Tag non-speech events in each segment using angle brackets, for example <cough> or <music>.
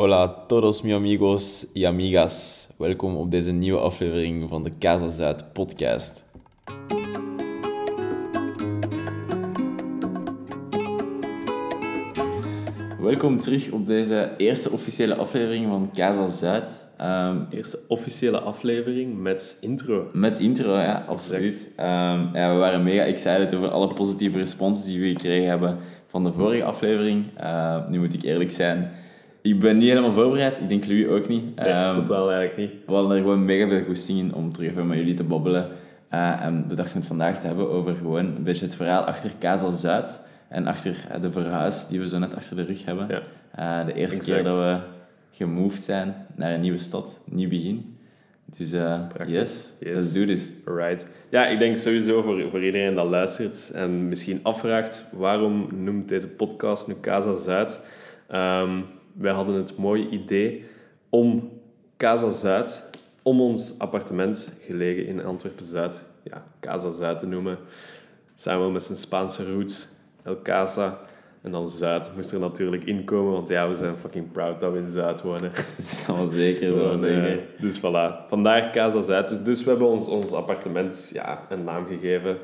Hola todos mis amigos y amigas. Welkom op deze nieuwe aflevering van de Casa Zuid podcast. Welkom terug op deze eerste officiële aflevering van Casa Zuid. Ehm, Eerste officiële aflevering met intro. met intro, ja, absoluut. Ehm, ja, we waren mega excited over alle positieve responses die we gekregen hebben van de vorige aflevering. Ehm, nu moet ik eerlijk zijn, ik ben niet helemaal voorbereid. Ik denk jullie ook niet. Nee, Ehm, totaal eigenlijk niet. We hadden er gewoon mega veel goesting in om terug even met jullie te babbelen. Eh, en we dachten het vandaag te hebben over gewoon een beetje het verhaal achter Casa Zuid. En achter eh, de verhuis die we zo net achter de rug hebben. Ja. Eh, de eerste Exact. keer dat we gemoved zijn naar een nieuwe stad, nieuw begin. Dus Prachtig. yes, Yes. let's do this. Alright. Ja, ik denk sowieso voor, voor iedereen dat luistert en misschien afvraagt waarom noemt deze podcast nu Casa Zuid. Ehm, wij hadden het mooie idee om Casa Zuid, om ons appartement gelegen in Antwerpen Zuid, ja, Casa Zuid te noemen. Samen met zijn Spaanse roots, El Casa. En dan Zuid moest er natuurlijk inkomen, want ja, we zijn fucking proud dat we in Zuid wonen. <laughs> Dat zeker, zo Gewoon, zeker. eh, dus voilà, vandaar Casa Zuid. Dus, dus we hebben ons, ons appartement ja, een naam gegeven.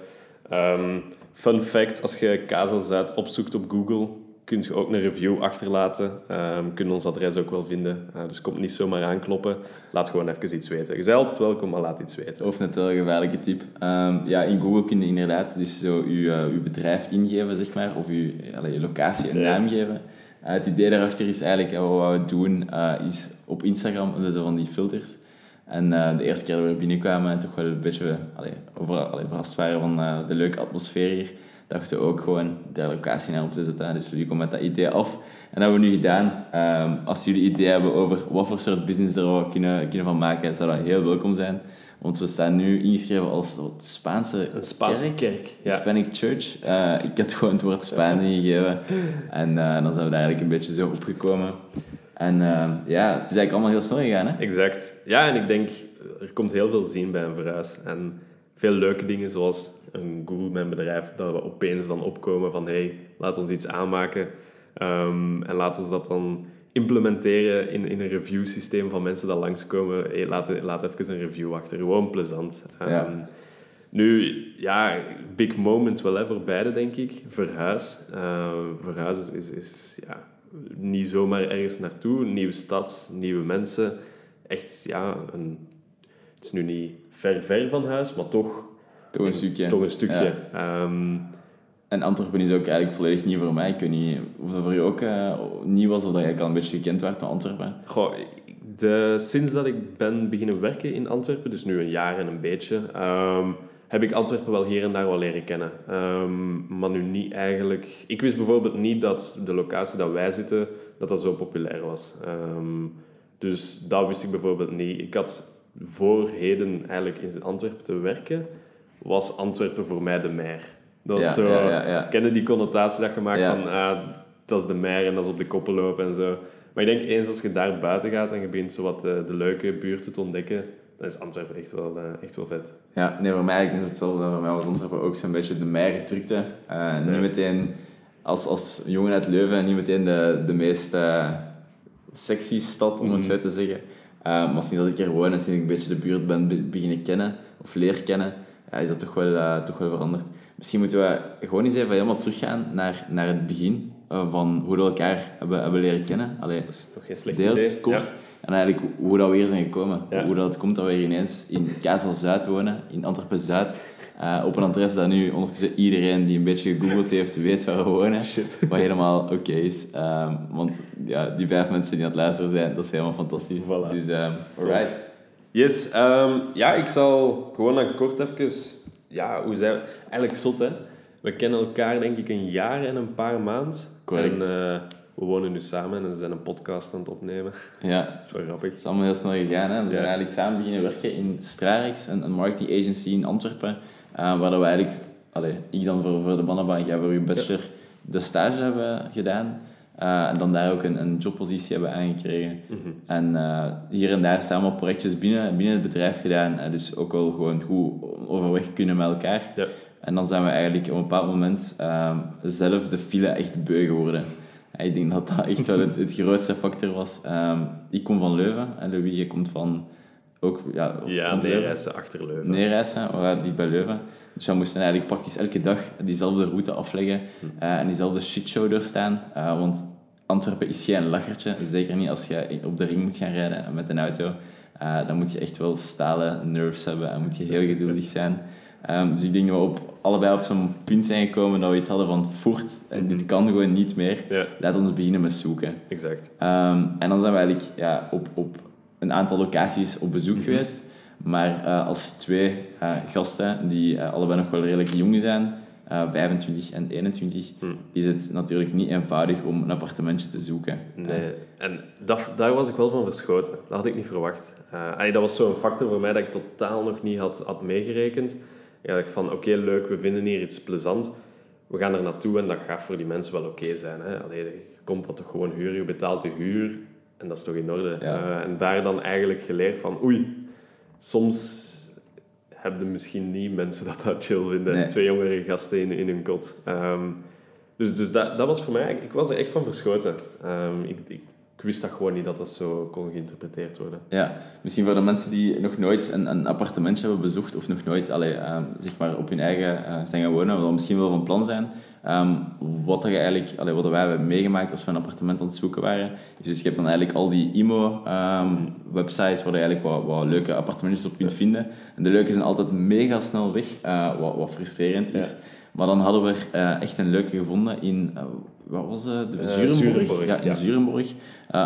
Ehm, fun fact, als je Casa Zuid opzoekt op Google, kun je ook een review achterlaten. Ehm kun je ons adres ook wel vinden. Eh, dus kom niet zomaar aankloppen. Laat gewoon even iets weten. Je bent altijd welkom, maar laat iets weten. Of net wel een gevaarlijke tip. Ehm, ja, in Google kun je inderdaad dus zo je, eh, uw bedrijf ingeven, zeg maar, of je, allee, je locatie een Ja. naam geven. Eh, het idee daarachter is eigenlijk, eh, wat we doen, eh, is op Instagram hebben zo van die filters. En eh, de eerste keer dat we er binnenkwamen, toch wel een beetje allee, over, allee, verrast waren van eh, de leuke atmosfeer hier, dachten we ook gewoon de locatie naar op te zetten. Dus jullie komen met dat idee af. En dat hebben we nu gedaan. Ehm, als jullie idee hebben over wat voor soort business er we kunnen, kunnen van maken, zou dat heel welkom zijn. Want we staan nu ingeschreven als wat Spaanse Een Spaanse kerk. kerk. Ja. Hispanic Church. Eh, ik had gewoon het woord Spaans ingegeven. En eh, dan zijn we daar eigenlijk een beetje zo opgekomen. En eh, ja, het is eigenlijk allemaal heel snel gegaan, hè? Exact. Ja, en ik denk, er komt heel veel zien bij een verhuis. En veel leuke dingen, zoals een Google Mijn Bedrijf, dat we opeens dan opkomen van hey, laat ons iets aanmaken. Ehm, en laat ons dat dan implementeren in, in een review systeem van mensen die langskomen. Hey, laat, laat even een review achter. Gewoon plezant. Ehm, Ja. Nu, ja, big moment wel hè, voor beide, denk ik. Verhuis. Eh, verhuis is, is, is ja, niet zomaar ergens naartoe. Nieuwe stad, nieuwe mensen. Echt, ja, een, het is nu niet ver, ver van huis, maar toch, Toch een stukje. toch een stukje. Ja. Ehm, En Antwerpen is ook eigenlijk volledig nieuw voor mij. Ik weet niet of dat voor je ook eh, nieuw was of dat je al een beetje gekend werd met Antwerpen. Goh, de, sinds dat ik ben beginnen werken in Antwerpen, dus nu een jaar en een beetje, ehm, heb ik Antwerpen wel hier en daar wel leren kennen. Ehm, maar nu niet eigenlijk... Ik wist bijvoorbeeld niet dat de locatie dat wij zitten, dat dat zo populair was. Dus dat wist ik bijvoorbeeld niet. Ik had voor heden eigenlijk in Antwerpen te werken, was Antwerpen voor mij de mer. Dat Ja, zo... ja, ja, ja. Kennen die connotatie dat je maakt van... Ah, dat is de mer en dat is op de koppen lopen en zo. Maar ik denk eens als je daar buiten gaat en je begint zo wat de, de leuke buurten te ontdekken, dan is Antwerpen echt wel, eh, echt wel vet. Ja, nee, voor mij net hetzelfde. Voor mij was Antwerpen ook zo'n beetje de meigetructe. Eh Niet meteen als, als jongen uit Leuven, niet meteen de, de meest eh, sexy stad, om het zo te zeggen. Eh, maar sinds dat ik er woon en sinds ik een beetje de buurt ben be- beginnen kennen, of leer kennen, ja, is dat toch wel, eh, toch wel veranderd. Misschien moeten we gewoon eens even helemaal teruggaan naar, naar het begin eh, van hoe we elkaar hebben, hebben leren kennen. Allee, Dat is nog geen slecht deels idee. kort. Ja. En eigenlijk hoe dat we hier zijn gekomen. Ja. Hoe dat het komt dat we hier ineens in Kazel Zuid wonen, in Antwerpen Zuid. eh, op een adres dat nu ondertussen iedereen die een beetje gegoogeld heeft, weet waar we wonen. Shit. Wat helemaal oké is. Ehm, want ja, die vijf mensen die aan het luisteren zijn, dat is helemaal fantastisch. Voilà. Dus ehm alright. Yes, ehm, ja, ik zal gewoon dan kort even... Ja, hoe zijn we? Eigenlijk zot, hè. We kennen elkaar denk ik een jaar en een paar maanden. Correct. En eh, we wonen nu samen en we zijn een podcast aan het opnemen. Ja, <laughs> Dat is wel grappig. het is allemaal heel snel gegaan. Hè? We zijn eigenlijk samen beginnen werken in Strarex, een, een marketing agency in Antwerpen. eh, waar we eigenlijk, allee, ik dan voor, voor de Bannenbank, jij voor uw bachelor, de stage hebben gedaan. eh, en dan daar ook een, een jobpositie hebben aangekregen. En eh, hier en daar samen projectjes binnen, binnen het bedrijf gedaan. en dus ook wel gewoon goed overweg kunnen met elkaar. Ja. En dan zijn we eigenlijk op een bepaald moment zelf de file echt beu geworden. Ik denk dat dat echt wel het, het grootste factor was. Ehm, ik kom van Leuven en Louis, je komt van ook ja, ja neerreizen achter Leuven. Neerreizen, we waren niet bij Leuven. Dus we moesten eigenlijk praktisch elke dag diezelfde route afleggen uh, en diezelfde shitshow doorstaan. Uh, want Antwerpen is geen lachertje, zeker niet als je op de ring moet gaan rijden met een auto. Uh, dan moet je echt wel stalen nerves hebben en moet je heel geduldig zijn. Um, dus ik denk dat we op, allebei op zo'n punt zijn gekomen dat we iets hadden van voert, mm dit kan gewoon niet meer. Ja. Laat ons beginnen met zoeken. Exact. Um, en dan zijn we eigenlijk ja, op, op een aantal locaties op bezoek Mhm. geweest. Maar uh, als twee uh, gasten die uh, allebei nog wel redelijk jong zijn, 25 en 21, Hmm. is het natuurlijk niet eenvoudig om een appartementje te zoeken. Nee, en dat, daar was ik wel van verschoten. Dat had ik niet verwacht. Uh, dat was zo'n factor voor mij dat ik totaal nog niet had, had meegerekend. Ik dacht van, oké, okay, leuk, we vinden hier iets plezant. We gaan er naartoe en dat gaat voor die mensen wel oké okay zijn. Hè? Allee, je komt dat toch gewoon huren, je betaalt je huur en dat is toch in orde. Ja. Uh, en daar dan eigenlijk geleerd van, oei, soms hebben misschien niet mensen dat dat chill vinden. Nee. Twee jongere gasten in, in hun kot. Um, dus dus dat, dat was voor mij... Ik was er echt van verschoten. Um, ik, ik, wist dat gewoon niet dat dat zo kon geïnterpreteerd worden. Ja, misschien voor de mensen die nog nooit een, een appartementje hebben bezocht of nog nooit allee, uh, zeg maar op hun eigen uh, zijn gaan wonen, wat misschien wel van plan zijn. Um, wat, dat je eigenlijk, allee, wat wij hebben meegemaakt als we een appartement aan het zoeken waren, is dus je hebt dan eigenlijk al die IMO-websites waar je eigenlijk wat, wat, leuke appartementjes op kunt vinden. En de leuke zijn altijd mega snel weg, uh, wat, wat frustrerend is. Ja. Maar dan hadden we er echt een leuke gevonden in, uh, wat was het? De ja, in ja.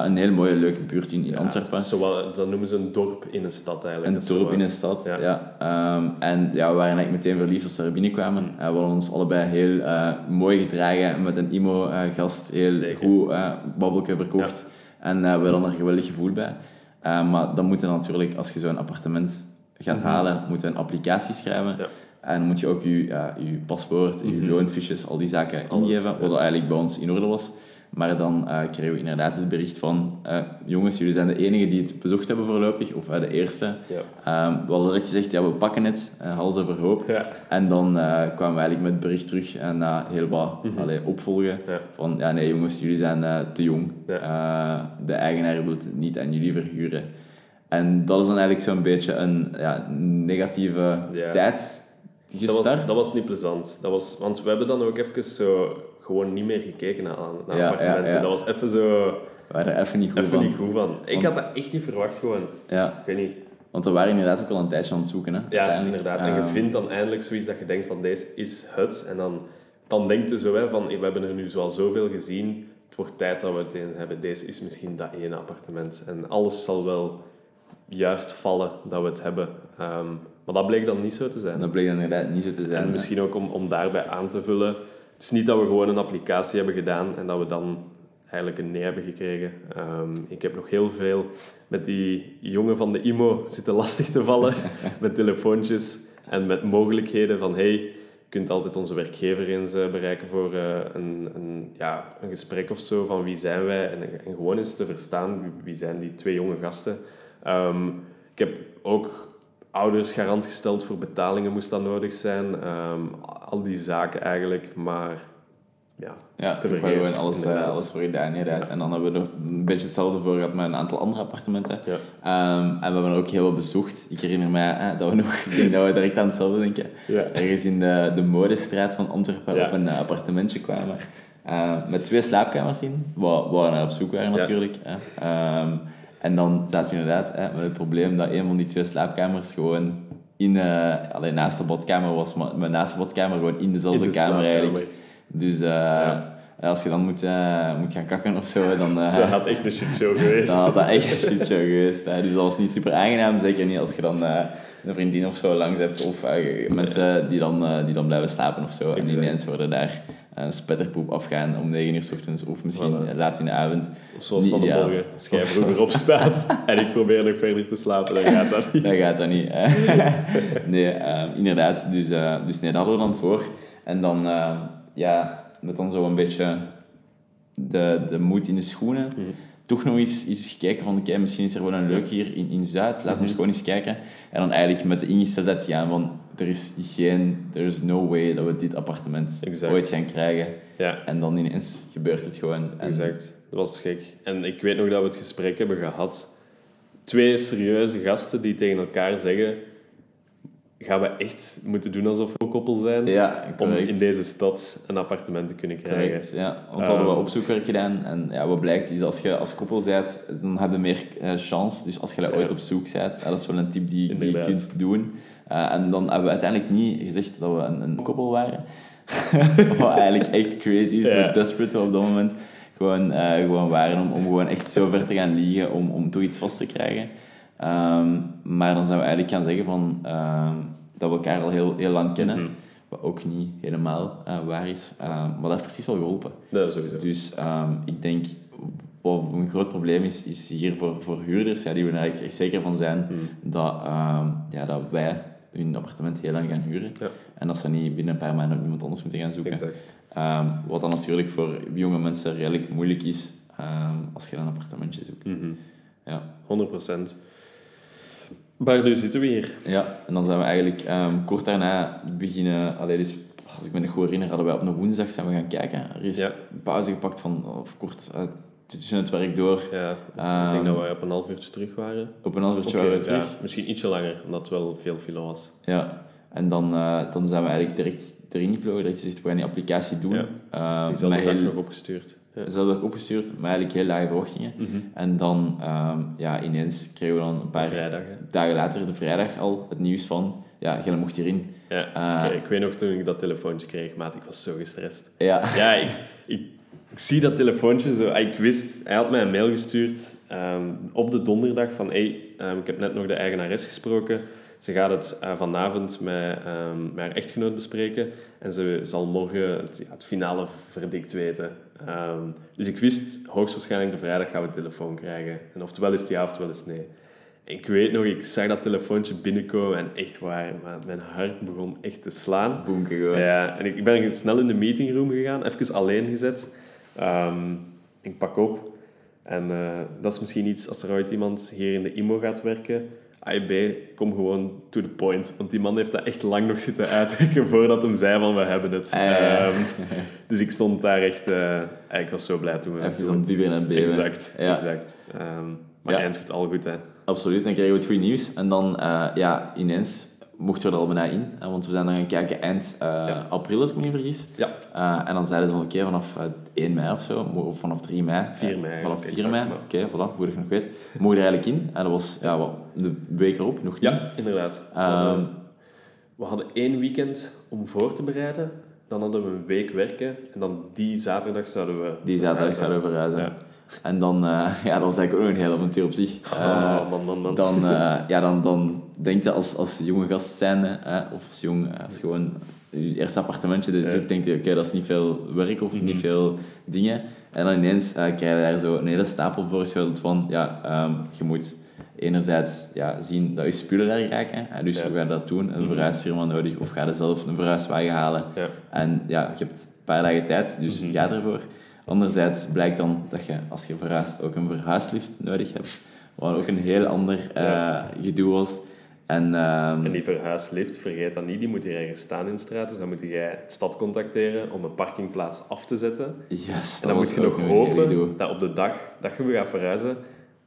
Een heel mooie, leuke buurt in, in Ja, Antwerpen. Zowel, dat noemen ze een dorp in een stad eigenlijk. Een dorp in een stad, ja. ja. Um, en ja, we waren eigenlijk meteen verliefd als we er binnenkwamen. Uh, we hadden ons allebei heel mooi gedragen met een IMO-gast. Heel Zeker. goed babbelke verkocht. En we hadden er een geweldig gevoel bij. Uh, maar dan moet je natuurlijk, als je zo'n appartement gaat Mhm. halen, moet je een applicatie schrijven. Ja. En dan moet je ook je, je paspoort, je Mhm. loonfiches, al die zaken Alles, ingeven. ja. Wat eigenlijk bij ons in orde was. Maar dan uh, kregen we inderdaad het bericht van... Uh, jongens, jullie zijn de enigen die het bezocht hebben voorlopig. Of uh, de eerste. Ja. Um, we hadden direct gezegd, ja, we pakken het. Hals over hoop. Ja. En dan kwamen we eigenlijk met het bericht terug. En na heel wat Mhm. allee, opvolgen. Ja. Van, ja, nee jongens, jullie zijn te jong. De eigenaar wil het niet aan jullie verhuren. En dat is dan eigenlijk zo'n beetje een ja, negatieve tijd Dat was, dat was niet plezant. Dat was, want we hebben dan ook even zo gewoon niet meer gekeken naar, naar Ja, appartementen. ja. Dat was even zo... We waren even niet goed Even van. niet goed van. Ik had dat echt niet verwacht gewoon. Ja, Ik weet niet. want we waren inderdaad ook al een tijdje aan het zoeken. Hè, Ja, inderdaad. En je Um, vindt dan eindelijk zoiets dat je denkt van deze is het. En dan, dan denkt je zo hè, van we hebben er nu zo al zoveel gezien. Het wordt tijd dat we het in hebben. Deze is misschien dat ene appartement. En alles zal wel juist vallen dat we het hebben. Ehm, maar dat bleek dan niet zo te zijn. Dat bleek dan inderdaad niet zo te zijn. En misschien ook om, om daarbij aan te vullen. Het is niet dat we gewoon een applicatie hebben gedaan en dat we dan eigenlijk een nee hebben gekregen. Ehm, ik heb nog heel veel met die jongen van de IMO zitten <laughs> lastig te vallen. <laughs> met telefoontjes en met mogelijkheden van hey, je kunt altijd onze werkgever eens eh, bereiken voor eh, een, een, ja, een gesprek of zo van wie zijn wij. En, en gewoon eens te verstaan wie, wie zijn die twee jonge gasten. Ehm, ik heb ook ouders garant gesteld voor betalingen moest dat nodig zijn. Ehm, al die zaken eigenlijk, maar ja, Ja, te toen hebben we alles, uh, inderdaad. alles voor gedaan, inderdaad. En dan hebben we er een beetje hetzelfde voor gehad met een aantal andere appartementen. Ja. Um, en we hebben ook heel wat bezocht. Ik herinner mij eh, dat we nog, <laughs> ik denk dat we direct aan hetzelfde denken, Ja. ergens in de, de modestraat van Antwerpen op een uh, appartementje kwamen. Uh, met twee slaapkamers in, waar, waar we naar op zoek waren natuurlijk. Um, en dan zaten we inderdaad hè, met het probleem dat een van die twee slaapkamers gewoon in, uh, alleen naast de badkamer was, maar, maar naast de badkamer gewoon in dezelfde In de kamer slaapkamer. eigenlijk. Dus uh, als je dan moet, uh, moet gaan kakken of zo, dan, uh, Dat had echt een shitshow geweest. dan had dat echt een shitshow geweest. Hè. Dus dat was niet super aangenaam, zeker niet als je dan uh, een vriendin of zo langs hebt of mensen die dan, die dan blijven slapen of zo. En Exact. ineens worden daar een spetterpoep afgaan om 9 uur s ochtends of misschien Voilà. laat in de avond. Of zoals Niet van de ideaal. morgen, opstaat <laughs> en ik probeer nog verder te slapen, dan gaat dat niet. Dat gaat dat niet. <laughs> nee, uh, inderdaad. Dus, uh, dus nee, dat hadden we dan voor. En dan, uh, ja, met dan zo een beetje de, de moed in de schoenen. Mhm. Toch nog eens, eens gekeken van, oké, misschien is er wel een leuk hier in, in Zuid. Laten we Mhm. eens gewoon eens kijken. En dan eigenlijk met de ingesteldheid gaan van, er is geen, there is no way dat we dit appartement Exact. ooit gaan krijgen. Ja, En dan ineens gebeurt het gewoon. En exact. Dat was gek. En ik weet nog dat we het gesprek hebben gehad. Twee serieuze gasten die tegen elkaar zeggen... Gaan we echt moeten doen alsof we een koppel zijn? Ja, om in deze stad een appartement te kunnen krijgen. Correct, ja. Want we hadden we Ehm. opzoekwerk gedaan. En ja, wat blijkt is, als je als koppel bent, dan heb je meer eh, chance. Dus als je daar ooit op zoek bent, dat is wel een tip die, die je kunt doen. Eh, en dan hebben we uiteindelijk niet gezegd dat we een, een koppel waren. <laughs> wat eigenlijk echt crazy is, hoe desperate we op dat moment gewoon, eh, gewoon waren om, om gewoon echt zo ver te gaan liegen om, om toch iets vast te krijgen. Ehm, maar dan zijn we eigenlijk gaan zeggen van, ehm, dat we elkaar al heel, heel lang kennen. Mhm. Wat ook niet helemaal eh, waar is. Ehm, maar dat heeft precies wel geholpen. Dat sowieso. Dus ik denk, wat een groot probleem is, is hier voor, voor huurders, ja, die we er eigenlijk echt zeker van zijn Mhm. dat, ja, dat wij hun appartement heel lang gaan huren. Ja. En dat ze niet binnen een paar maanden op iemand anders moeten gaan zoeken. Ehm, wat dan natuurlijk voor jonge mensen redelijk moeilijk is ehm, als je een appartementje zoekt. Mhm. Ja. 100%. Maar nu zitten we hier. ja, en dan zijn we eigenlijk ehm, kort daarna beginnen... Allee, dus, als ik me nog goed herinner, hadden wij op een woensdag zijn we gaan kijken. Er is Ja. pauze gepakt van, of kort, eh, tussen het werk door. Ja, ik Ehm, denk dat we op een half uurtje terug waren. Op een half uurtje waren we terug. ja, misschien ietsje langer, omdat het wel veel file was. Ja. En dan, eh, dan zijn we eigenlijk direct erin gevlogen. Dat je zegt, we gaan die applicatie doen. Ja. Eh, Diezelfde met dag heel, nog opgestuurd. Ja. dezelfde dag opgestuurd, met eigenlijk heel lage verwachtingen. Mhm. En dan, ehm, ja, ineens kregen we dan een paar Vrijdag, dagen later, de vrijdag al, het nieuws van, ja, jij mocht hierin. Ja, Eh, Oké, ik weet nog toen ik dat telefoontje kreeg, maat, ik was zo gestrest. Ja. Ja, ik, ik, ik zie dat telefoontje zo. ah, Ik wist, hij had mij een mail gestuurd ehm, op de donderdag van hey, ehm, ik heb net nog de eigenares gesproken. Ze gaat het eh, vanavond met, ehm, met haar echtgenoot bespreken en ze zal morgen het, ja, het finale verdikt weten. Dus ik wist, hoogstwaarschijnlijk de vrijdag gaan we een telefoon krijgen. En oftewel is het ja, oftewel is het nee. Ik weet nog, ik zag dat telefoontje binnenkomen en echt waar, maar mijn hart begon echt te slaan. Gewoon. Ja, en ik, ik ben snel in de meetingroom gegaan, even alleen gezet. Ehm, ik pak op. En eh, dat is misschien iets, als er ooit iemand hier in de IMO gaat werken, AIB, kom gewoon to the point. Want die man heeft dat echt lang nog zitten uitrekken <laughs> voordat hem zei van, we hebben het. Ah, ja, ja. Ehm, <laughs> dus ik stond daar echt... eh, ik was zo blij toen we Even zo'n en beven. Exact, Ja. exact. Ehm, maar eind goed, al goed, hè. Absoluut, dan kregen we het goede nieuws. En dan, eh, ja, ineens mochten we er al bijna in. hè, want we zijn dan gaan kijken eind eh, Ja. april, als ik me niet vergis. Ja. Eh, en dan zeiden ze van, oké, vanaf eh, 1 mei of zo, of vanaf 3 mei. 4 eh, mei Vanaf eigenlijk, 4 mei, oké, voilà, hoe ik nog weet. We mogen er eigenlijk in. En dat was, ja, wat, de week erop, nog niet. Ja, inderdaad. We Ehm, hadden, we hadden één weekend om voor te bereiden. Dan hadden we een week werken. En dan die zaterdag zouden we... Die zaterdag zouden we verhuizen. Ja. En dan, eh, <laughs> ja, dat was eigenlijk ook nog een heel avontuur op zich. Eh, Oh, man, man, man. dan, eh, ja, dan, dan denk je als, als jonge gast zijnde, eh, of als jong, als gewoon je eerste appartementje, dus Ja. Mhm. denk je, oké, dat is niet veel werk of niet veel dingen. En dan ineens eh, krijg je daar zo een hele stapel voorgeschoteld van, ja, ehm, je moet enerzijds ja, zien dat je spullen daar raken, en dus Ja. hoe ga je dat doen? Een Mhm. verhuisfirma nodig, of ga je zelf een verhuiswagen halen? Ja. En ja, je hebt een paar dagen tijd, dus Mhm. ga ervoor. Anderzijds blijkt dan dat je, als je verhuist, ook een verhuislift nodig hebt. Wat ook een heel ander Ja. gedoe was. En, ehm, En die verhuislift, vergeet dat niet, die moet hier ergens staan in de straat. Dus dan moet jij de stad contacteren om een parkingplaats af te zetten. yes, En dan moet je nog hopen dat op de dag dat je weer gaat verhuizen,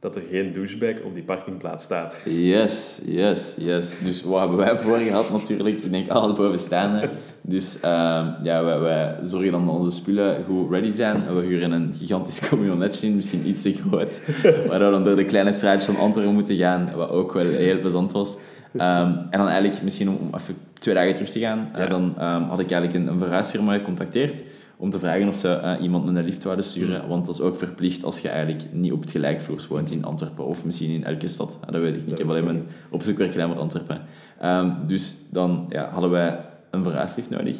dat er geen douchebag op die parkingplaats staat. Yes, yes, yes. Dus wat hebben wij voor gehad natuurlijk? Ik denk alle bovenstaande. Dus ehm, ja, wij, wij zorgen dan dat onze spullen goed ready zijn. En we huren een gigantisch <laughs> camionetje in, misschien iets te groot. <laughs> Waardoor we dan door de kleine straatjes van Antwerpen moeten gaan, wat ook wel heel plezant was. Ehm, en dan eigenlijk, misschien om, om even twee dagen terug te gaan, eh, Ja. dan ehm, had ik eigenlijk een, een verhuisfirma gecontacteerd om te vragen of ze eh, iemand met een lift wouden sturen. Want dat is ook verplicht als je eigenlijk niet op het gelijkvloers woont in Antwerpen of misschien in elke stad. Ja, dat weet ik niet. Ik heb alleen mijn opzoekwerk gedaan voor Antwerpen. Dus dan ja, hadden wij een verhuislift nodig.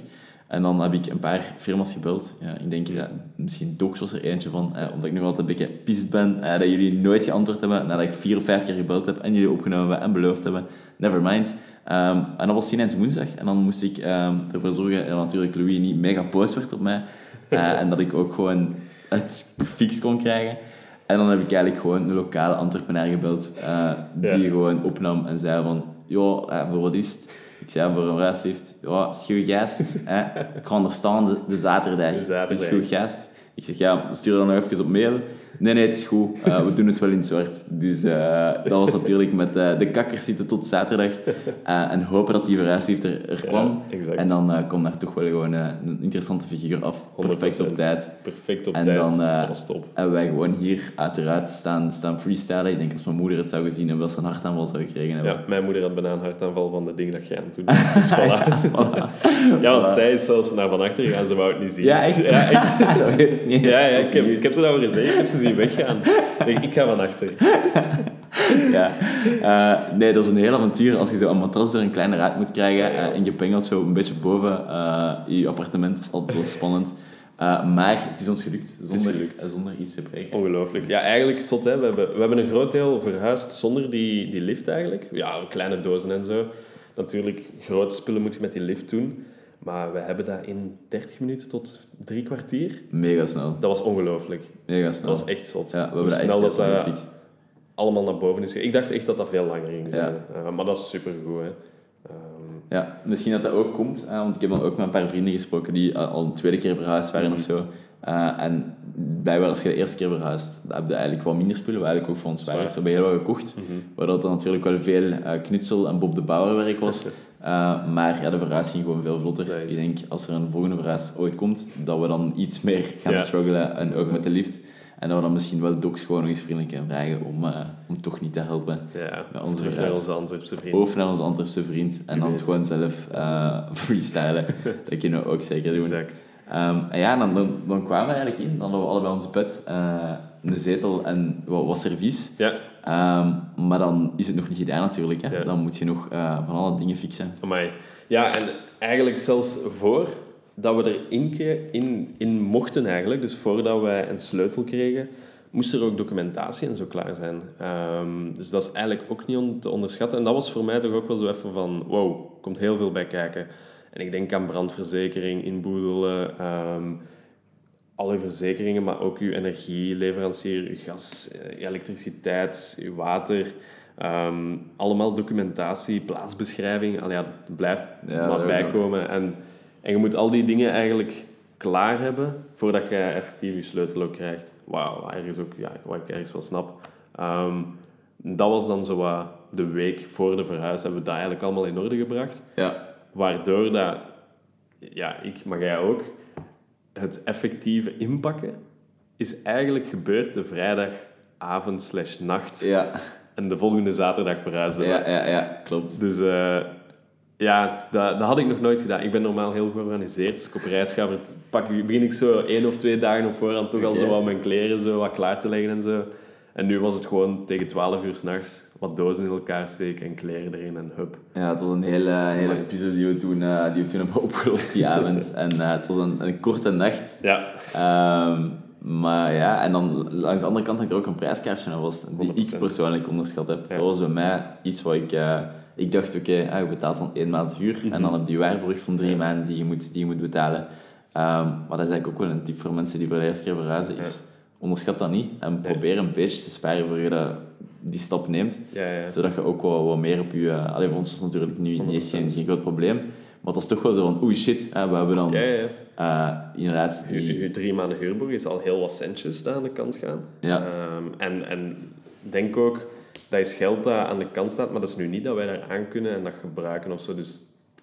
En dan heb ik een paar firma's gebeld. Ja, ik denk, dat misschien Docs was er eentje van, eh, omdat ik nog altijd een beetje pist ben, eh, dat jullie nooit geantwoord hebben nadat ik vier of vijf keer gebeld heb en jullie opgenomen hebben en beloofd hebben. Never mind. Ehm, en dat was ineens woensdag. En dan moest ik ehm, ervoor zorgen dat natuurlijk Louis niet mega boos werd op mij. Eh, <laughs> en dat ik ook gewoon het fix kon krijgen. En dan heb ik eigenlijk gewoon een lokale entrepreneur gebeld, eh, die Ja. gewoon opnam en zei van, joh, eh, voor wat is het? Ik zei voor een bruidslift, ja, goed gast. hè? Ik ga er staan de, de zaterdag. De zaterdag. Gast. Ik zeg, ja, stuur dan nog even op mail. Nee, nee, het is goed. Eh, we doen het wel in het zwart. Dus eh, dat was natuurlijk met eh, de kakkers zitten tot zaterdag. en hopen dat die verhuislift er, er kwam. exact. en dan komt daar toch wel gewoon een interessante figuur af. Perfect op 100%. tijd. Perfect op En tijd. dan, dat was top. En wij gewoon hier uiteraard staan, staan freestylen. Ik denk als mijn moeder het zou gezien hebben, dat ze een hartaanval zou gekregen hebben. Ja, mijn moeder had bijna een hartaanval van de dingen dat jij aan het doen <laughs> bent. Dus voilà. Ja, want Voilà. zij is zelfs naar van achter gegaan, ze wou het niet zien. Ja, echt? Ja, echt. <laughs> dat weet ik niet. Ja, ja ik, heb, niet ik heb ze horen zeggen. Ik heb ze zien weggaan. Ik, ik ga van achter. <laughs> Ja. Eh, nee, dat is een heel avontuur als je zo een matras door een kleine ruit moet krijgen eh, en je pengelt zo een beetje boven eh, je appartement. Dat is altijd wel spannend. Maar het is ons gelukt, zonder, gelukt. zonder iets te breken. Ongelooflijk. Ja, eigenlijk zot, hè. We hebben, we hebben een groot deel verhuisd zonder die, die lift eigenlijk. Ja, kleine dozen en zo. Natuurlijk, grote spullen moet je met die lift doen. Maar we hebben dat in 30 minuten tot drie kwartier. Mega snel. Dat was ongelooflijk. Mega snel. Dat was echt zot. ja, we hebben Hoe dat echt snel dat dat allemaal naar boven is gegaan. Ik dacht echt dat dat veel langer ging zijn. Ja. Eh, maar dat is supergoed, hè. Ehm, Ja, misschien dat dat ook komt, want ik heb dan ook met een paar vrienden gesproken die eh, al een tweede keer verhuisd waren of zo. Eh, en blijkbaar als je de eerste keer verhuist, dan heb je eigenlijk wat minder spullen, wat eigenlijk ook voor ons waren. Zo hebben heel wat gekocht, mhm. waardoor het dan natuurlijk wel veel knutsel en Bob de Bauer werk was. <laughs> Eh, maar ja, de verhuis ging gewoon veel vlotter. Nice. Ik denk, als er een volgende verhuis ooit komt, dat we dan iets meer gaan Ja. struggelen, en ook met de lift. En dat we dan misschien wel Docs gewoon nog eens vriendelijk gaan vragen om, eh, om toch niet te helpen. Ja, Met onze terug naar onze Antwerpse vriend. Of naar onze Antwerpse vriend en dan gewoon zelf eh, <laughs> freestylen. <laughs> dat kunnen we ook zeker doen. Exact. Ehm, en ja, dan, dan, dan kwamen we eigenlijk in. Dan hadden we allebei ons bed, eh, een zetel en wat, wat servies. Ja, Ehm, maar dan is het nog niet gedaan natuurlijk. Hè. Ja. Dan moet je nog eh, van alle dingen fixen. Amai. Ja, en eigenlijk zelfs voor dat we erin ke- in, in mochten eigenlijk, dus voordat wij een sleutel kregen, moest er ook documentatie en zo klaar zijn. Ehm, dus dat is eigenlijk ook niet on- te onderschatten. En dat was voor mij toch ook wel zo even van, wow, er komt heel veel bij kijken. En ik denk aan brandverzekering, inboedelen, alle verzekeringen, maar ook uw energieleverancier, uw gas, eh, uw elektriciteit, uw water. ehm, allemaal documentatie, plaatsbeschrijving. Allee, ja, het blijft Ja, maar bijkomen. En, en je moet al die dingen eigenlijk klaar hebben voordat je effectief je sleutel ook krijgt. Wauw, ergens ook, ja, wat ik ergens wel snap. Ehm, dat was dan zo wat de week voor de verhuis, hebben we dat eigenlijk allemaal in orde gebracht. Ja, Waardoor dat, ja, ik, maar jij ook, het effectieve inpakken is eigenlijk gebeurd de vrijdagavond slash nacht. ja, En de volgende zaterdag verhuisden we. ja, ja, ja, klopt. Dus eh, ja, dat, dat had ik nog nooit gedaan. Ik ben normaal heel georganiseerd. Als ik op reis ga, pak, begin ik zo één of twee dagen op voorhand toch al zo wat mijn kleren zo wat klaar te leggen en zo. En nu was het gewoon tegen 12 uur s'nachts wat dozen in elkaar steken en kleren erin en hup. Ja, het was een hele, hele puzzel die we toen, eh, die we toen hebben <laughs> opgelost die avond. <laughs> En eh, het was een, een korte nacht. Ja, Ehm, maar ja, en dan langs de andere kant hangt er ook een prijskaartje aan was, die ik 100%. persoonlijk onderschat heb. Ja. Dat was bij mij iets wat ik... eh, ik dacht, oké, ah, je betaalt dan één maand huur en dan heb je waarborg van drie Mhm. Ja. maanden die je moet, die je moet betalen. Ehm, maar dat is eigenlijk ook wel een tip voor mensen die voor de eerste keer verhuizen. Is, Onderschat dat niet en probeer een beetje te sparen voor je dat die stap neemt. ja, ja. Zodat je ook wat, wat meer op je... Uh, allee, voor ons het natuurlijk nu niet geen, 100%. geen groot probleem. Maar het was toch wel zo van, oei shit, hè, we hebben dan Ja, ja. eh, inderdaad Je, die... je drie maanden huurboek is al heel wat centjes daar aan de kant gaan. Ja. Ehm, en, en denk ook, dat is geld dat aan de kant staat, maar dat is nu niet dat wij daar aan kunnen en dat gebruiken of zo. Dus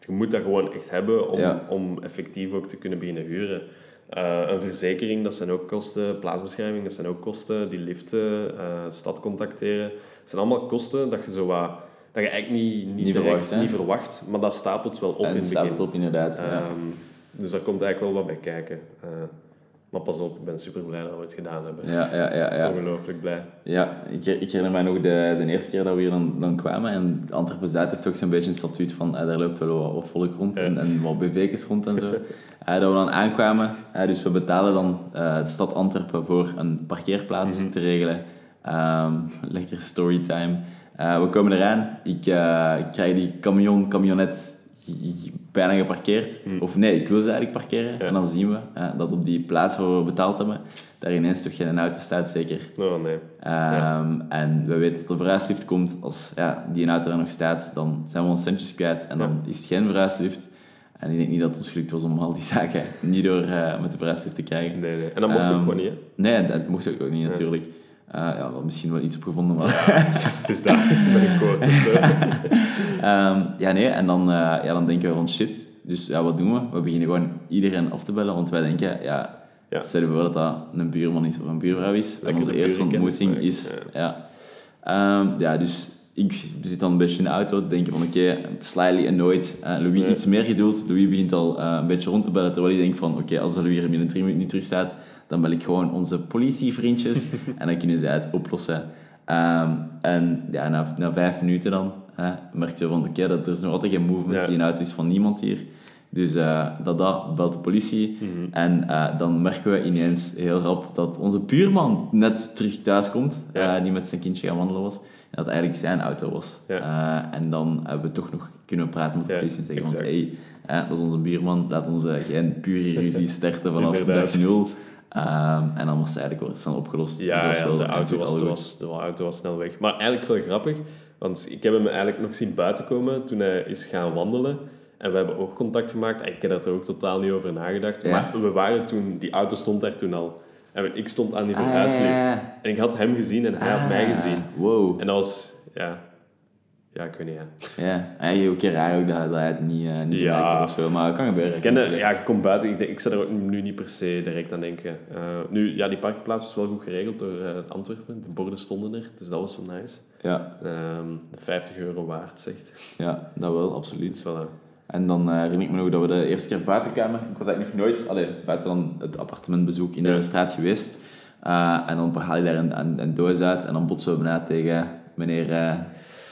je moet dat gewoon echt hebben om, Ja. om effectief ook te kunnen beginnen huren. Eh, een verzekering, dat zijn ook kosten. Plaatsbeschrijving, dat zijn ook kosten. Die liften, eh, stad contacteren. Dat zijn allemaal kosten dat je zo wat... Dat je eigenlijk niet, niet, Niet direct verwacht, niet verwacht, maar dat stapelt wel op en in het begin. het op inderdaad. ja. Ehm, dus daar komt eigenlijk wel wat bij kijken. Eh, maar pas op, ik ben super blij dat we het gedaan hebben. Ja, ja, ja, ja. Ongelooflijk blij. ja ik, ik herinner mij nog de, de eerste keer dat we hier dan, dan kwamen. En Antwerpen-Zuid heeft toch zo'n beetje een statuut van eh, daar loopt wel wat, volk rond en, Ja. en wat BV's rond en zo. <laughs> Eh, dat we dan aankwamen. eh, dus we betalen dan eh, de stad Antwerpen voor een parkeerplaats Mhm. te regelen. Ehm, lekker storytime. Eh, we komen eraan. Ik, eh, ik krijg die camion, camionet bijna geparkeerd. Of nee, ik wil ze eigenlijk parkeren. Ja. En dan zien we dat op die plaats waar we betaald hebben, daar ineens toch geen auto staat, zeker. Oh nee. Ehm, En we weten dat de verhuislift komt. Als ja, die auto er nog staat, dan zijn we ons centjes kwijt. En dan is het geen verhuislift. En ik denk niet dat het ons gelukt was om al die <laughs> zaken niet door eh, met de verhuislift te krijgen. nee, nee. En dat mocht ook Ehm, gewoon niet, hè? Nee, dat mocht ook niet natuurlijk. Eh, ja, wel misschien wel iets op gevonden, maar... <laughs> Het is daar met een koord of zo. Ehm, ja, nee, en dan, eh, ja, dan denken we van shit. Dus ja, wat doen we? We beginnen gewoon iedereen af te bellen, want wij denken, ja, Ja. stel je voor dat dat een buurman is of een buurvrouw is. Lekker onze eerste ontmoeting is, ja. Ehm, ja, dus ik zit dan een beetje in de auto te denken van oké, slightly annoyed. Eh Louis iets meer geduld. Louis begint al een beetje rond te bellen, terwijl ik denk van oké, als Louis er binnen drie minuten niet terug staat, dan bel ik gewoon onze politievriendjes en dan kunnen zij het oplossen. Ehm, en ja, na, na vijf minuten dan hè, merk je van oké, dat er is nog altijd geen movement Ja. in auto is van niemand hier. Dus eh dat, dat belt de politie. Mhm. En eh, dan merken we ineens heel rap dat onze buurman net terug thuis komt. Ja. eh, die met zijn kindje gaan wandelen was. En dat eigenlijk zijn auto was. Ja. En dan hebben we toch nog kunnen praten met de Ja, politie en zeggen van... Hey, dat is onze buurman. Laat ons eh, geen pure ruzie <laughs> starten vanaf dag nul. Ehm, en dan was het eigenlijk wel snel opgelost. Ja, was ja wel de, auto was, de, was, de auto was snel weg. Maar eigenlijk wel grappig, want ik heb hem eigenlijk nog zien buiten komen toen hij is gaan wandelen. En we hebben ook contact gemaakt. Ik heb er ook totaal niet over nagedacht. Ja. Maar we waren toen, die auto stond daar toen al. En ik stond aan die Ah, verhuislift. ja. En ik had hem gezien en hij had mij Ah, gezien. Wow. En dat was, ja, ja, ik weet niet. Ja. Ja, eigenlijk ook keer raar ook dat, dat hij het niet, eh niet Ja. of zo. Maar het kan gebeuren. Kende, ja, je komt buiten. Ik, denk, ik zou er ook nu niet per se direct aan denken. Eh, nu, ja, die parkplaats was wel goed geregeld door eh, Antwerpen. De borden stonden er, dus dat was wel nice. Ja, Ehm 50 euro waard, zegt. ja, dat wel, absoluut. Dus wel, eh, En dan herinner ik me nog dat we de eerste keer buiten kwamen. Ik was eigenlijk nog nooit, allee, buiten dan het appartementbezoek in de Ja. straat geweest. En dan haal je daar een, een, een doos uit en dan botsen we bijna tegen meneer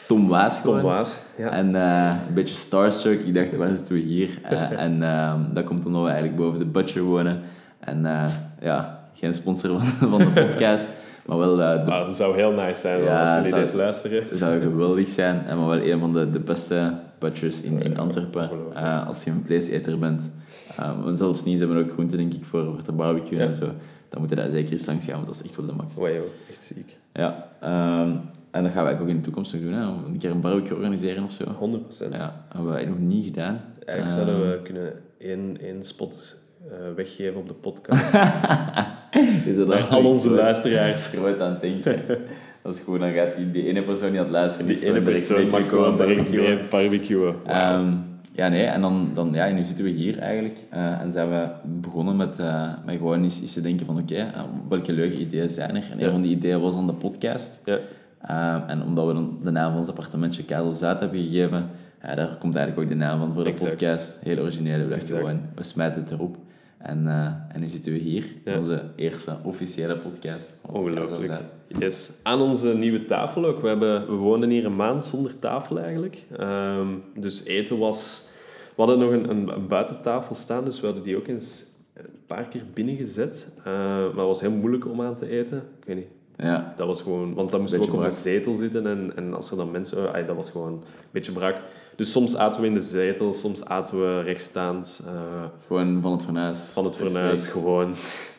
Tom Waas Tom gewoon. Waas. Ja. En eh, een beetje starstruck. Ik dacht, waar zitten we hier? Eh, <laughs> en ehm, dat komt omdat we eigenlijk boven de Butcher wonen. En eh, ja, geen sponsor van, <laughs> van de podcast. maar wel de het zou heel nice zijn Ja, als jullie zou- deze luisteren. zou geweldig zijn. En maar wel een van de, de beste butchers in, in Antwerpen. als je een vleeseter bent. Want zelfs niet, ze hebben ook groenten denk ik voor, voor te barbecuen Ja. en zo. Dan moet je daar zeker eens langs gaan, want dat is echt wel de max. Wow, echt ziek. Ja, ehm, en dat gaan we eigenlijk ook in de toekomst nog doen. Hè? Om een keer een barbecue organiseren of zo. 100%. Ja, hebben we nog niet gedaan. Eigenlijk Ehm, zouden we kunnen één, één spot eh, weggeven op de podcast. <laughs> Is dat Bij al onze luisteraars. groot aan het denken. Dat is goed, dan gaat die, die ene persoon die aan het luisteren is, Die ene gewoon direct persoon mag gewoon barbecuen. barbecuen. Ehm, ja, nee, en dan, dan ja, nu zitten we hier eigenlijk. eh, en zijn we begonnen met, eh, met gewoon eens, eens te denken van oké, welke leuke ideeën zijn er? En Ja. een van die ideeën was dan de podcast. ja. Ehm, en omdat we dan de naam van ons appartementje Kazel Zuid hebben gegeven, ja, daar komt eigenlijk ook de naam van voor de Exact. podcast. Heel origineel. We dachten gewoon, we smijten het erop. En, eh, en nu zitten we hier, Ja. onze eerste officiële podcast. Ongelooflijk. Yes. Aan onze nieuwe tafel ook. We, hebben, we woonden hier een maand zonder tafel eigenlijk. Ehm, dus eten was... We hadden nog een, een, een buitentafel staan, dus we hadden die ook eens een paar keer binnengezet. Eh maar het was heel moeilijk om aan te eten. Ik weet niet. Ja, Dat was gewoon... Want dan moesten we ook op een brak. zetel zitten en, en als er dan mensen... oh, ay, dat was gewoon een beetje brak. Dus soms aten we in de zetel, soms aten we rechtstaand eh, gewoon van het fornuis. van het fornuis, gewoon.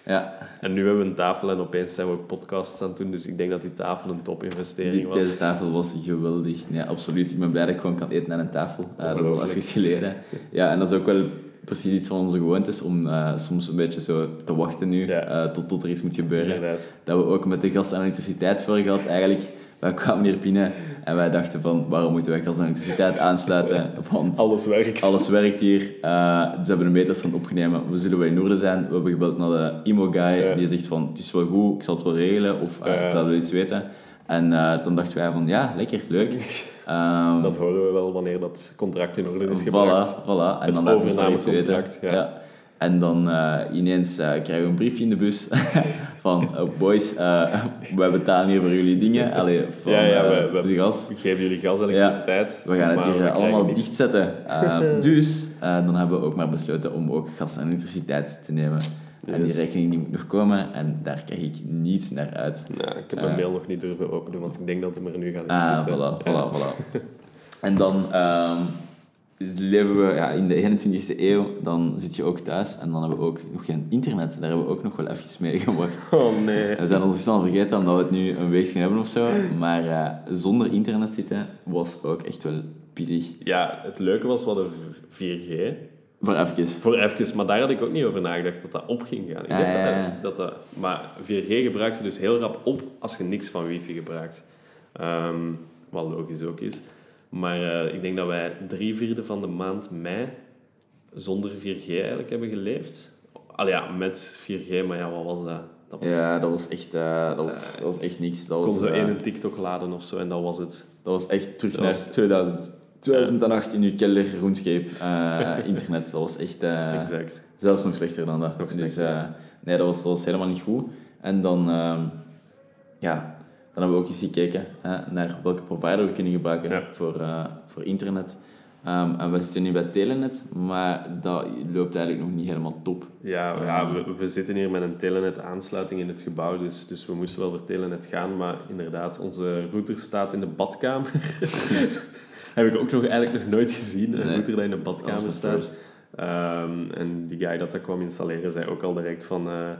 Ja, En nu hebben we een tafel en opeens zijn we ook podcasts aan het doen. Dus ik denk dat die tafel een topinvestering was. deze tafel was geweldig. Ja, absoluut. Ik ben blij dat ik gewoon kan eten aan een tafel. Eh, dat is al Ongelooflijk. even geleden. Ja, en dat is ook wel precies iets van onze gewoontes, om eh, soms een beetje zo te wachten nu, Ja. eh, tot, tot er iets moet gebeuren. Inderdaad. Dat we ook met de gas en elektriciteit voor gehad, eigenlijk. Wij kwamen hier binnen en wij dachten van, waarom moeten wij gas en elektriciteit aansluiten? Want Alles werkt. alles werkt hier. Eh, ze hebben een meterstand opgenomen. We zullen in orde zijn. We hebben gebeld naar de IMO-guy. Ja. Die zegt van, het is wel goed, ik zal het wel regelen. Of ik laat wel iets weten. En eh, dan dachten wij van, ja, lekker, leuk. <laughs> Ehm Dan horen we wel wanneer dat contract in orde is gebracht. Voilà, voilà. En Het dan overnamecontract, weten. ja. En dan eh, ineens eh, krijgen we een briefje in de bus <laughs> van boys, <laughs> wij betalen hier voor jullie dingen. Allee, van Ja, ja, we- we- de gas. We geven jullie gas en elektriciteit. We gaan het hier allemaal niks. dichtzetten. Eh, dus dan hebben we ook maar besloten om ook gas en elektriciteit te nemen. En die rekening die moet nog komen en daar kijk ik niet naar uit. Nou, ik heb mijn mail nog niet durven openen, want ik denk dat we er nu gaan Ah, zitten. voilà, Ja. voilà, voilà. En dan, ehm, leven we ja, in de 21e eeuw, dan zit je ook thuis en dan hebben we ook nog geen internet. Daar hebben we ook nog wel even mee gewacht. <laughs> Oh nee. We zijn al vergeten dat we het nu een week gaan hebben of zo, maar eh, zonder internet zitten was ook echt wel pittig. Ja, het leuke was, we hadden 4G. Voor even. Voor even, maar daar had ik ook niet over nagedacht dat dat op ging gaan. Ik dacht ja, dat- ja. Dat, dat, maar 4G gebruikt je dus heel rap op als je niks van wifi gebruikt. Ehm, wat logisch ook is. Maar eh, ik denk dat wij drie vierde van de maand mei zonder 4G eigenlijk hebben geleefd. Al ja, met 4G, maar ja, wat was dat? Dat was, Ja, dat was echt, eh, dat was, dat was echt niks. Dat kon was, zo eh, één TikTok laden of zo en dat was het. dat was echt terug Dat naar was- 2000, 2008 in uw kelder, RuneScape, eh, <laughs> internet. Dat was echt... eh, Exact. Zelfs nog slechter dan dat. Nog dus eh, nee, dat was, dat was helemaal niet goed. En dan, ehm, ja, dan hebben we ook eens gekeken hè, naar welke provider we kunnen gebruiken Ja. voor, eh, voor internet. Ehm, en we zitten nu bij Telenet, maar dat loopt eigenlijk nog niet helemaal top. Ja, ja we, we zitten hier met een telenet-aansluiting in het gebouw, dus, dus we moesten wel voor telenet gaan. Maar inderdaad, onze router staat in de badkamer. <laughs> Heb ik ook nog, eigenlijk nog nooit gezien, een Nee. router in de badkamer staat. Ehm, en die guy dat dat kwam installeren, zei ook al direct van... eh,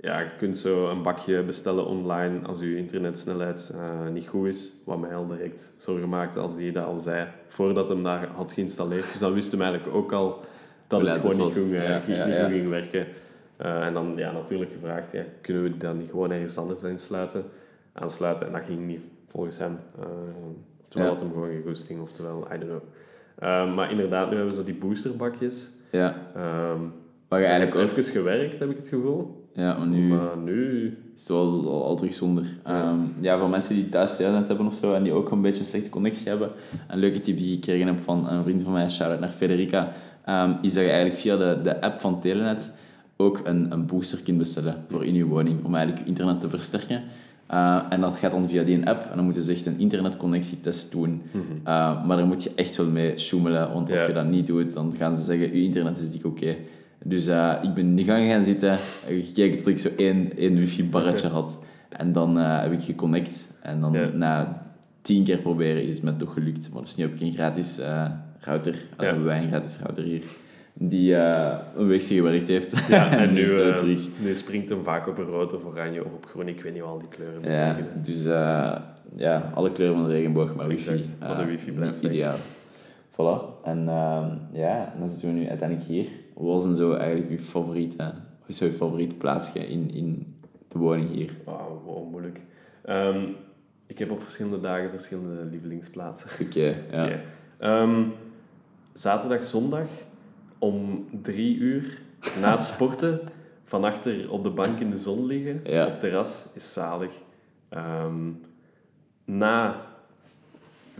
ja, je kunt zo een bakje bestellen online als je internetsnelheid eh, niet goed is. Wat mij al direct zorgen maakte als die dat al zei, voordat hem daar had geïnstalleerd. Dus dan wist hem eigenlijk ook al dat het gewoon niet, goed, eh, Ja, ging- ja, niet ja. goed ging werken. Eh, en dan ja, natuurlijk gevraagd, ja, kunnen we dat niet gewoon ergens anders aansluiten? aansluiten? En dat ging niet volgens hem. Eh, oftewel Ja. had hem gewoon oftewel, I don't know. Eh, maar inderdaad, nu hebben zo die boosterbakjes. Ja, Ehm waar je heeft eigenlijk ook... even gewerkt, heb ik het gevoel. Ja, maar nu Maar nu... is het wel al, al terug zonder. Ehm, ja, voor mensen die thuis Telenet hebben of zo en die ook een beetje een slechte connectie hebben. Een leuke tip die ik gekregen heb van een vriend van mij, shout-out naar Federica, ehm, is dat je eigenlijk via de, de app van Telenet ook een, een booster kunt bestellen voor in je woning, om eigenlijk je internet te versterken. Uh, en dat gaat dan via die app en dan moeten ze echt een internetconnectietest doen. Uh, maar daar moet je echt wel mee sjoemelen, want als Ja. je dat niet doet, dan gaan ze zeggen, je internet is dik oké. Dus uh, ik ben in de gang gaan zitten, gekeken tot ik zo één, één wifi-barretje had. En dan heb ik geconnect. En dan Ja. na tien keer proberen is het me toch gelukt. Maar dus nu heb ik een gratis router. Ja. hebben wij een gratis router hier. Die uh, een weekje gewerkt heeft. Ja, <laughs> en nu, is het uh, terug. nu springt hem vaak op rood of oranje of op groen. Ik weet niet al die kleuren Ja, dus ja, alle kleuren van de regenboog, maar wifi. Exact, maar de wifi blijft ideaal. Voilà. En uh, ja, dan zitten we nu uiteindelijk hier. Wat was dan zo eigenlijk uw favoriete, wat is jouw favoriete plaatsje in, in de woning hier? Wauw, wow, moeilijk. Um, ik heb op verschillende dagen verschillende lievelingsplaatsen. Oké, okay, ja. Okay. Um, zaterdag, zondag om drie uur na het sporten van achter op de bank in de zon liggen, ja. op het terras, is zalig. Um, na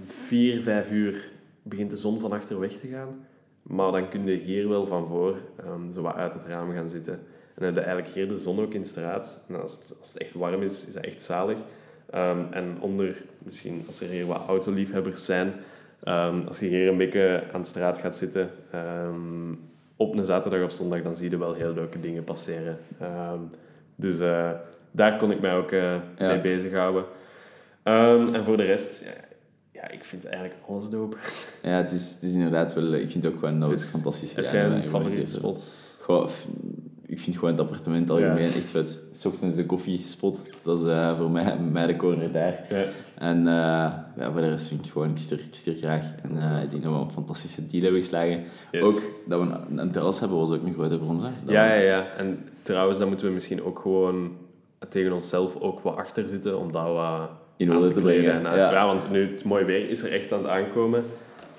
vier, vijf uur begint de zon van achter weg te gaan. Maar dan kun je hier wel van voor um, zo wat uit het raam gaan zitten. En dan heb je eigenlijk hier de zon ook in straat. En als het, als het echt warm is, is dat echt zalig. Um, en onder, misschien als er hier wat autoliefhebbers zijn, um, als je hier een beetje aan de straat gaat zitten, um, op een zaterdag of zondag, dan zie je wel heel leuke dingen passeren. dus uh, daar kon ik mij ook uh, ja. mee bezighouden. en voor de rest, ja, ja, ik vind eigenlijk alles dope. Ja, het is, het is inderdaad wel... Ik vind het ook gewoon dat het is fantastisch. Het zijn een favoriete spots? Goh, ik vind gewoon het appartement algemeen echt vet. S ochtends de koffiespot, dat is uh, voor mij, <laughs> mij de corner daar. Ja. En uh, ja, voor de rest vind ik gewoon, ik stuur, ik stuur graag. En uh, ik denk dat we een fantastische deal hebben geslagen. Yes. Ook dat we een, een, terras hebben, was ook een grote. Hè? Ja, ja, ja. En trouwens, dan moeten we misschien ook gewoon tegen onszelf ook wat achter zitten, om dat wat in orde te, te brengen. En, ja. ja, want nu het mooie weer is er echt aan het aankomen.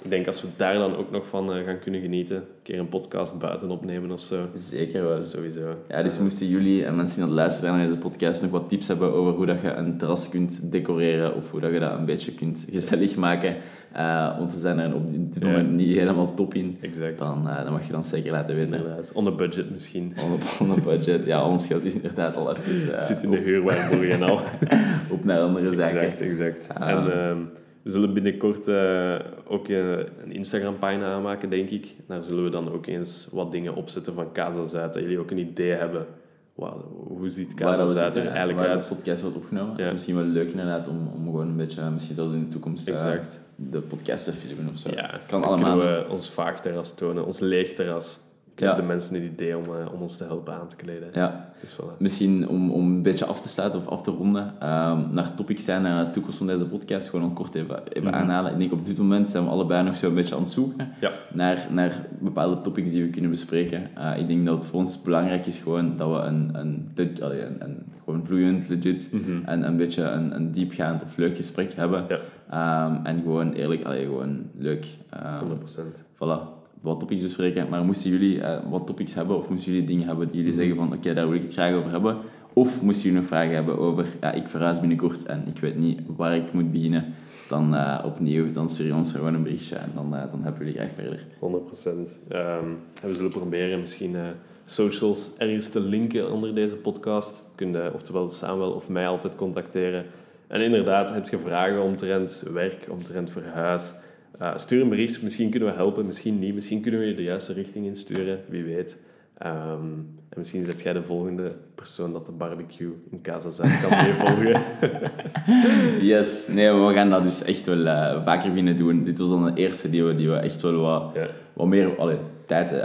Ik denk als we daar dan ook nog van uh, gaan kunnen genieten, een keer een podcast buiten opnemen of zo. Zeker wel. Sowieso. Ja, dus moesten jullie en mensen die aan het luisteren zijn naar deze podcast nog wat tips hebben over hoe dat je een terras kunt decoreren of hoe dat je dat een beetje kunt gezellig maken. Uh, want we zijn er op dit moment ja. niet helemaal top in. Exact. Dan, uh, dan mag je dan zeker laten weten. Inderdaad. On a budget misschien. On, on a budget, ja. Ons geld is inderdaad al even... Uh, <laughs> Zit in de huurwaarboer en al. <laughs> op naar andere zaken. Exact, exact. en we zullen binnenkort ook een Instagram-pagina aanmaken, denk ik. Daar zullen we dan ook eens wat dingen opzetten van Casa Zuid. Dat jullie ook een idee hebben wauw, hoe ziet Casa Zuid er eigenlijk waar uit? de podcast wordt opgenomen. Ja. Het is misschien wel leuk inderdaad om, om gewoon een beetje, misschien zelfs in de toekomst, eh, Exact. de podcast te filmen of zo. Ja, kan dan allemaal. kunnen we ons vaagterras tonen, ons leegterras. Geef Ja. de mensen het idee om, eh, om ons te helpen aan te kleden. Ja, Dus voilà. misschien om, om een beetje af te sluiten of af te ronden, ehm, naar topics zijn naar de toekomst van deze podcast, gewoon kort even, even Mhm. aanhalen. Ik denk op dit moment zijn we allebei nog zo een beetje aan het zoeken Ja. naar, naar bepaalde topics die we kunnen bespreken. Eh, ik denk dat het voor ons belangrijk is gewoon dat we een, een, een, een gewoon vloeiend, legit Mhm. en een beetje een, een diepgaand of leuk gesprek hebben. Ja. Ehm, en gewoon eerlijk, allee, gewoon leuk. Ehm, 100%. voilà, wat topics bespreken. Maar moesten jullie eh, wat topics hebben, of moesten jullie dingen hebben die jullie zeggen van oké, daar wil ik het graag over hebben. Of moesten jullie nog vragen hebben over ja, ik verhuis binnenkort en ik weet niet waar ik moet beginnen. Dan eh, opnieuw, dan stuur je ons gewoon een berichtje en dan, eh, dan hebben jullie graag verder. 100%. Ehm, en we zullen proberen misschien socials ergens te linken onder deze podcast. Kun je oftewel Samuel of mij altijd contacteren. En inderdaad, heb je vragen omtrent werk, omtrent verhuis? Eh, stuur een bericht. Misschien kunnen we helpen, misschien niet. Misschien kunnen we je de juiste richting insturen, wie weet. Ehm, en misschien zet jij de volgende persoon dat de barbecue in Casa Zuid kan <laughs> meevolgen. Yes, nee, we gaan dat dus echt wel eh, vaker beginnen doen. Dit was dan de eerste die we, die we echt wel wat, ja. wat meer allee, tijd eh,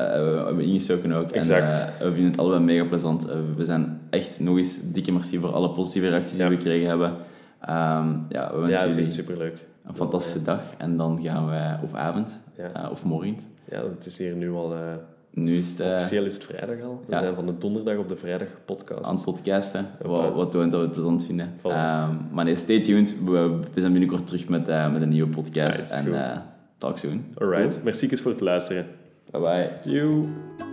hebben ingestoken ook. Exact. En we vinden het allebei mega plezant. We zijn echt nog eens dikke merci voor alle positieve reacties Ja. die we gekregen hebben. Ehm, ja, we ja, wensen dat is jullie echt superleuk. Een fantastische dag. En dan gaan wij, of avond, Ja. eh, of morgen. Ja, het is hier nu al... eh, Nu is het eh, Officieel is het vrijdag al. We ja. zijn van de donderdag op de vrijdag podcast. aan het podcasten, wat, wat toont dat we het plezant vinden. Ehm, maar nee, stay tuned. We, we zijn binnenkort terug met, met een nieuwe podcast. Right, en talk soon. Alright, merci voor het luisteren. Bye bye. Joe.